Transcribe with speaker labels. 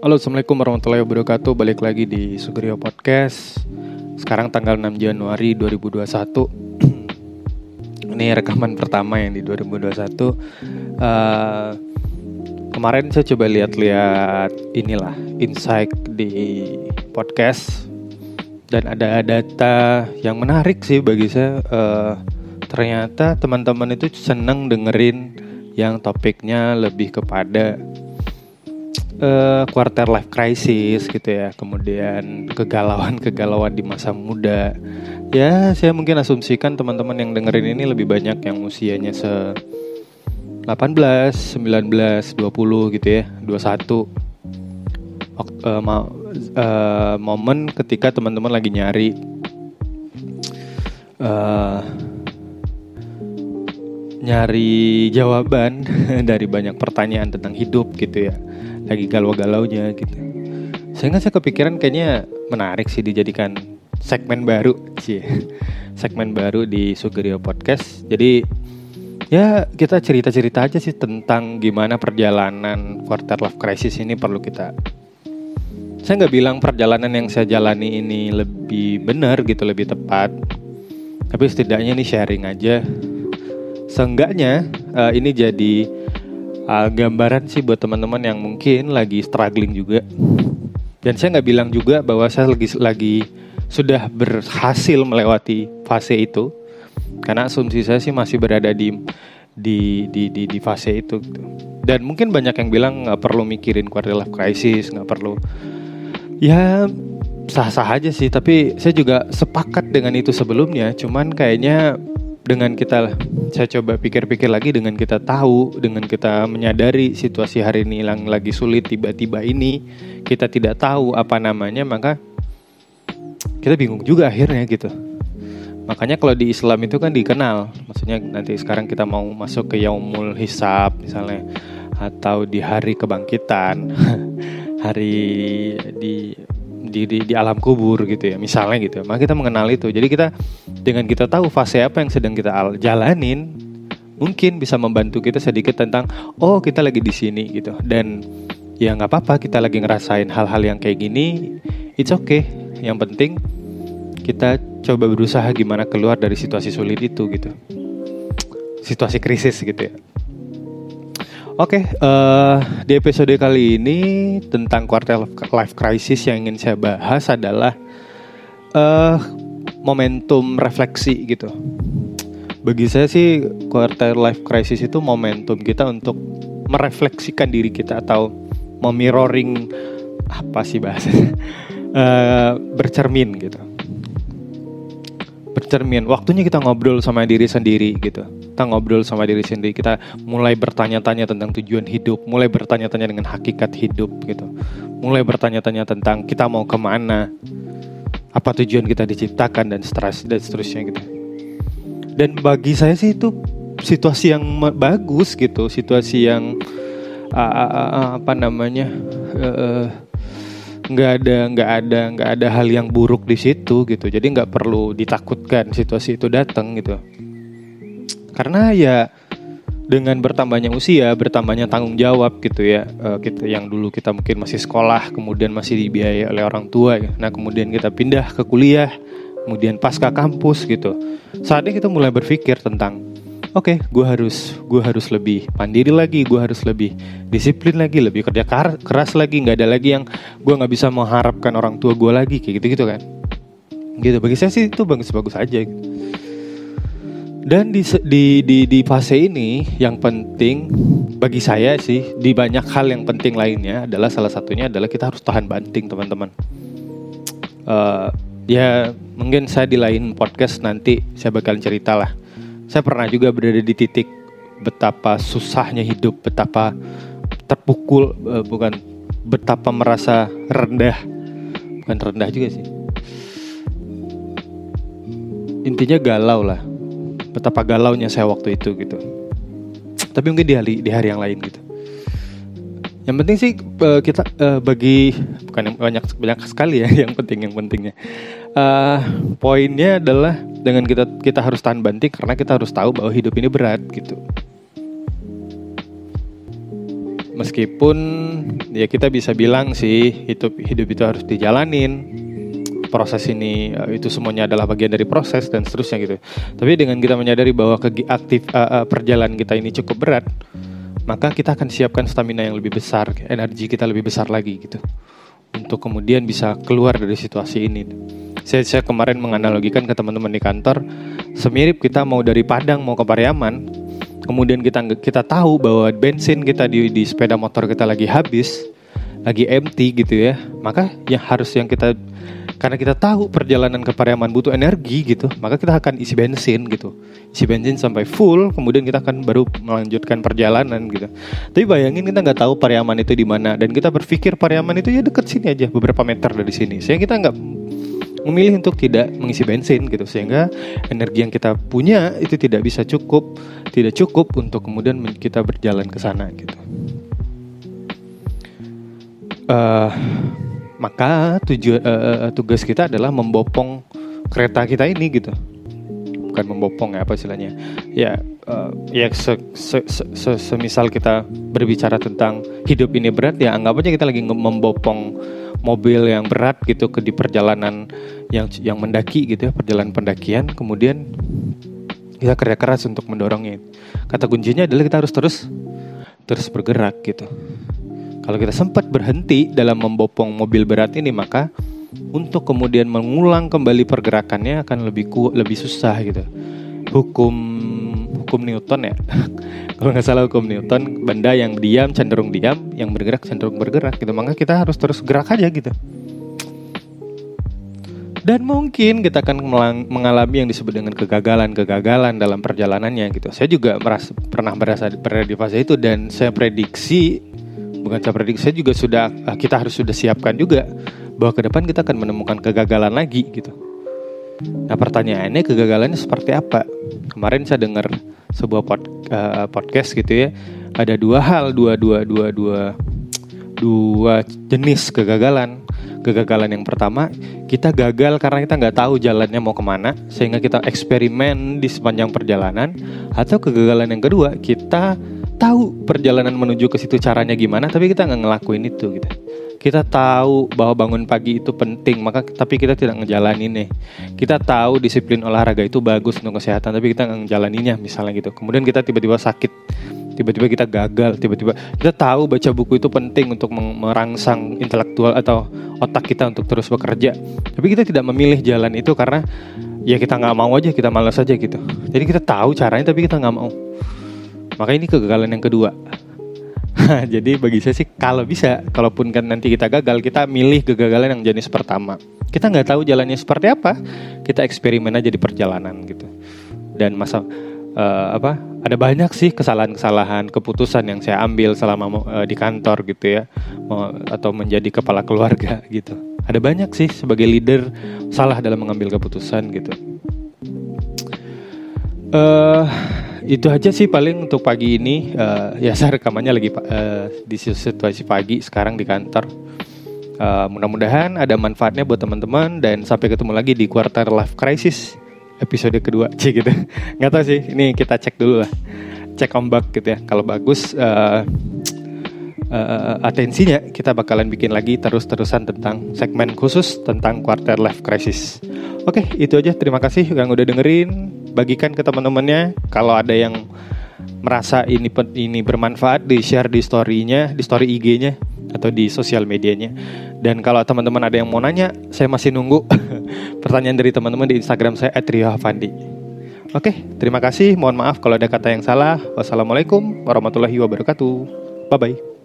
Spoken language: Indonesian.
Speaker 1: Halo assalamualaikum warahmatullahi wabarakatuh. Balik lagi di Sugrio Podcast. Sekarang tanggal 6 Januari 2021 Ini rekaman pertama yang di 2021 uh, Kemarin saya coba lihat-lihat inilah Insight di podcast. Dan ada data yang menarik sih bagi saya. Uh, Ternyata teman-teman itu seneng dengerin yang topiknya lebih kepada uh, quarter life crisis gitu ya, kemudian kegalauan-kegalauan di masa muda. Ya, saya mungkin asumsikan teman-teman yang dengerin ini lebih banyak yang usianya se 18, 19, 20 gitu ya, 21. Uh, uh, momen ketika teman-teman lagi nyari uh, nyari jawaban dari banyak pertanyaan tentang hidup gitu ya. Lagi galau-galaunya gitu. Sehingga saya kepikiran kayaknya menarik sih dijadikan segmen baru sih. Segmen baru di Sugerio Podcast. Jadi ya kita cerita-cerita aja sih tentang gimana perjalanan quarter life crisis ini perlu kita. Saya nggak bilang perjalanan yang saya jalani ini lebih benar gitu lebih tepat. Tapi setidaknya ini sharing aja seenggaknya uh, ini jadi uh, gambaran sih buat teman-teman yang mungkin lagi struggling juga. Dan saya nggak bilang juga bahwa saya lagi lagi sudah berhasil melewati fase itu, karena asumsi saya sih masih berada di di di di, di fase itu. Gitu. Dan mungkin banyak yang bilang nggak perlu mikirin quarter life crisis, nggak perlu. Ya sah-sah aja sih, tapi saya juga sepakat dengan itu sebelumnya. Cuman kayaknya dengan kita saya coba pikir-pikir lagi dengan kita tahu dengan kita menyadari situasi hari ini yang lagi sulit tiba-tiba ini kita tidak tahu apa namanya maka kita bingung juga akhirnya gitu. Makanya kalau di Islam itu kan dikenal maksudnya nanti sekarang kita mau masuk ke yaumul hisab misalnya atau di hari kebangkitan hari di di, di di alam kubur gitu ya misalnya gitu maka kita mengenal itu. Jadi kita dengan kita tahu fase apa yang sedang kita jalanin mungkin bisa membantu kita sedikit tentang oh kita lagi di sini gitu. Dan ya nggak apa-apa kita lagi ngerasain hal-hal yang kayak gini it's okay. Yang penting kita coba berusaha gimana keluar dari situasi sulit itu gitu. Situasi krisis gitu ya Oke, okay, uh, eh, di episode kali ini tentang quarter life crisis yang ingin saya bahas adalah uh, momentum refleksi gitu. Bagi saya sih quarter life crisis itu momentum kita untuk merefleksikan diri kita atau memirroring apa sih bahasanya uh, bercermin gitu bercermin waktunya kita ngobrol sama diri sendiri gitu kita ngobrol sama diri sendiri kita mulai bertanya-tanya tentang tujuan hidup mulai bertanya-tanya dengan hakikat hidup gitu. Mulai bertanya-tanya tentang kita mau ke mana apa tujuan kita diciptakan dan stres dan seterusnya gitu. Dan bagi saya sih itu situasi yang bagus gitu situasi yang uh, uh, uh, apa namanya uh, nggak ada nggak ada nggak ada hal yang buruk di situ gitu. Jadi nggak perlu ditakutkan situasi itu datang gitu karena ya dengan bertambahnya usia bertambahnya tanggung jawab gitu ya kita yang dulu kita mungkin masih sekolah kemudian masih dibiayai oleh orang tua ya. nah kemudian kita pindah ke kuliah kemudian pasca kampus gitu. Saatnya kita mulai berpikir tentang oke okay, gue harus gue harus lebih mandiri lagi gue harus lebih disiplin lagi lebih kerja keras lagi nggak ada lagi yang gue nggak bisa mengharapkan orang tua gue lagi kayak gitu gitu kan. Gitu bagi saya sih itu bagus-bagus aja dan di, di di di fase ini yang penting bagi saya sih di banyak hal yang penting lainnya adalah salah satunya adalah kita harus tahan banting teman-teman. Uh, ya mungkin saya di lain podcast nanti saya bakal cerita lah. Saya pernah juga berada di titik betapa susahnya hidup, betapa terpukul, uh, bukan betapa merasa rendah, bukan rendah juga sih. Intinya galau lah, betapa galaunya saya waktu itu gitu. Tapi mungkin di hari di hari yang lain gitu. Yang penting sih uh, kita uh, bagi bukan yang banyak banyak sekali ya yang penting yang pentingnya. Uh, poinnya adalah dengan kita kita harus tahan banting karena kita harus tahu bahwa hidup ini berat gitu meskipun ya kita bisa bilang sih hidup hidup itu harus dijalanin proses ini uh, itu semuanya adalah bagian dari proses dan seterusnya gitu. Tapi dengan kita menyadari bahwa aktif uh, uh, perjalanan kita ini cukup berat, maka kita akan siapkan stamina yang lebih besar, energi kita lebih besar lagi gitu. Untuk kemudian bisa keluar dari situasi ini. Saya, saya kemarin menganalogikan ke teman-teman di kantor, semirip kita mau dari Padang mau ke Pariaman, kemudian kita kita tahu bahwa bensin kita di, di sepeda motor kita lagi habis, lagi empty gitu ya, maka yang harus yang kita karena kita tahu perjalanan ke Pariaman butuh energi gitu, maka kita akan isi bensin gitu. Isi bensin sampai full, kemudian kita akan baru melanjutkan perjalanan gitu. Tapi bayangin kita nggak tahu Pariaman itu di mana dan kita berpikir Pariaman itu ya deket sini aja, beberapa meter dari sini. Sehingga kita nggak memilih untuk tidak mengisi bensin gitu sehingga energi yang kita punya itu tidak bisa cukup tidak cukup untuk kemudian kita berjalan ke sana gitu uh, maka tujuan uh, tugas kita adalah membopong kereta kita ini gitu. Bukan membopong ya apa istilahnya. Ya uh, ya se, se, se, se, semisal kita berbicara tentang hidup ini berat ya anggap aja kita lagi membopong mobil yang berat gitu ke di perjalanan yang yang mendaki gitu ya perjalanan pendakian. Kemudian kita kerja keras untuk mendorongnya. Kata kuncinya adalah kita harus terus terus bergerak gitu kalau kita sempat berhenti dalam membopong mobil berat ini, maka untuk kemudian mengulang kembali pergerakannya akan lebih ku, lebih susah gitu. Hukum hukum Newton ya. Kalau nggak salah hukum Newton, benda yang diam cenderung diam, yang bergerak cenderung bergerak gitu. Maka kita harus terus gerak aja gitu. Dan mungkin kita akan mengalami yang disebut dengan kegagalan-kegagalan dalam perjalanannya gitu. Saya juga merasa, pernah merasa berada di fase itu dan saya prediksi bukan saya prediksi saya juga sudah eh, kita harus sudah siapkan juga bahwa ke depan kita akan menemukan kegagalan lagi gitu. Nah pertanyaannya kegagalannya seperti apa? Kemarin saya dengar sebuah pod, uh, podcast gitu ya, ada dua hal, dua dua dua dua dua jenis kegagalan. Kegagalan yang pertama kita gagal karena kita nggak tahu jalannya mau ke mana, sehingga kita eksperimen di sepanjang perjalanan. Atau kegagalan yang kedua kita tahu perjalanan menuju ke situ caranya gimana tapi kita nggak ngelakuin itu gitu. Kita tahu bahwa bangun pagi itu penting maka tapi kita tidak ngejalanin nih. Kita tahu disiplin olahraga itu bagus untuk kesehatan tapi kita nggak ngejalaninnya misalnya gitu. Kemudian kita tiba-tiba sakit tiba-tiba kita gagal tiba-tiba. Kita tahu baca buku itu penting untuk merangsang intelektual atau otak kita untuk terus bekerja. Tapi kita tidak memilih jalan itu karena ya kita nggak mau aja kita malas aja gitu. Jadi kita tahu caranya tapi kita nggak mau maka ini kegagalan yang kedua. Jadi bagi saya sih kalau bisa, kalaupun kan nanti kita gagal, kita milih kegagalan yang jenis pertama. Kita nggak tahu jalannya seperti apa, kita eksperimen aja di perjalanan gitu. Dan masa uh, apa? Ada banyak sih kesalahan-kesalahan, keputusan yang saya ambil selama uh, di kantor gitu ya, atau menjadi kepala keluarga gitu. Ada banyak sih sebagai leader salah dalam mengambil keputusan gitu. Uh, itu aja sih paling untuk pagi ini. Uh, ya saya rekamannya lagi uh, di situasi pagi sekarang di kantor. Uh, mudah-mudahan ada manfaatnya buat teman-teman dan sampai ketemu lagi di quarter life crisis episode kedua sih gitu. Nggak tahu sih, ini kita cek dulu lah. Cek ombak gitu ya. Kalau bagus uh, uh, atensinya kita bakalan bikin lagi terus-terusan tentang segmen khusus tentang quarter life crisis. Oke, itu aja. Terima kasih yang udah dengerin bagikan ke teman-temannya. Kalau ada yang merasa ini ini bermanfaat di share di storynya di story IG-nya atau di sosial medianya. Dan kalau teman-teman ada yang mau nanya saya masih nunggu. Pertanyaan dari teman-teman di Instagram saya @riohavandi. Oke terima kasih. Mohon maaf kalau ada kata yang salah. Wassalamualaikum warahmatullahi wabarakatuh. Bye bye